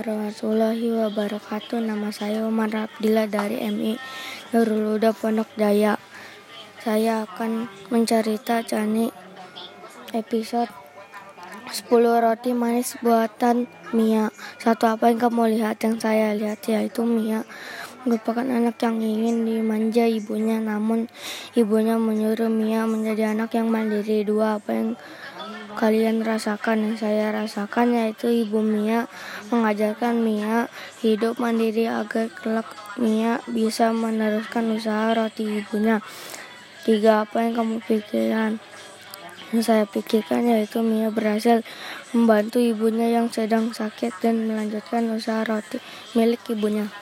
warahmatullahi wabarakatuh. Nama saya Umar Abdillah dari MI Nurul Huda Pondok Jaya. Saya akan mencerita Cani episode 10 roti manis buatan Mia. Satu apa yang kamu lihat yang saya lihat yaitu Mia merupakan anak yang ingin dimanja ibunya namun ibunya menyuruh Mia menjadi anak yang mandiri. Dua apa yang kalian rasakan yang saya rasakan yaitu ibu Mia mengajarkan Mia hidup mandiri agar kelak Mia bisa meneruskan usaha roti ibunya. Tiga apa yang kamu pikirkan? Yang saya pikirkan yaitu Mia berhasil membantu ibunya yang sedang sakit dan melanjutkan usaha roti milik ibunya.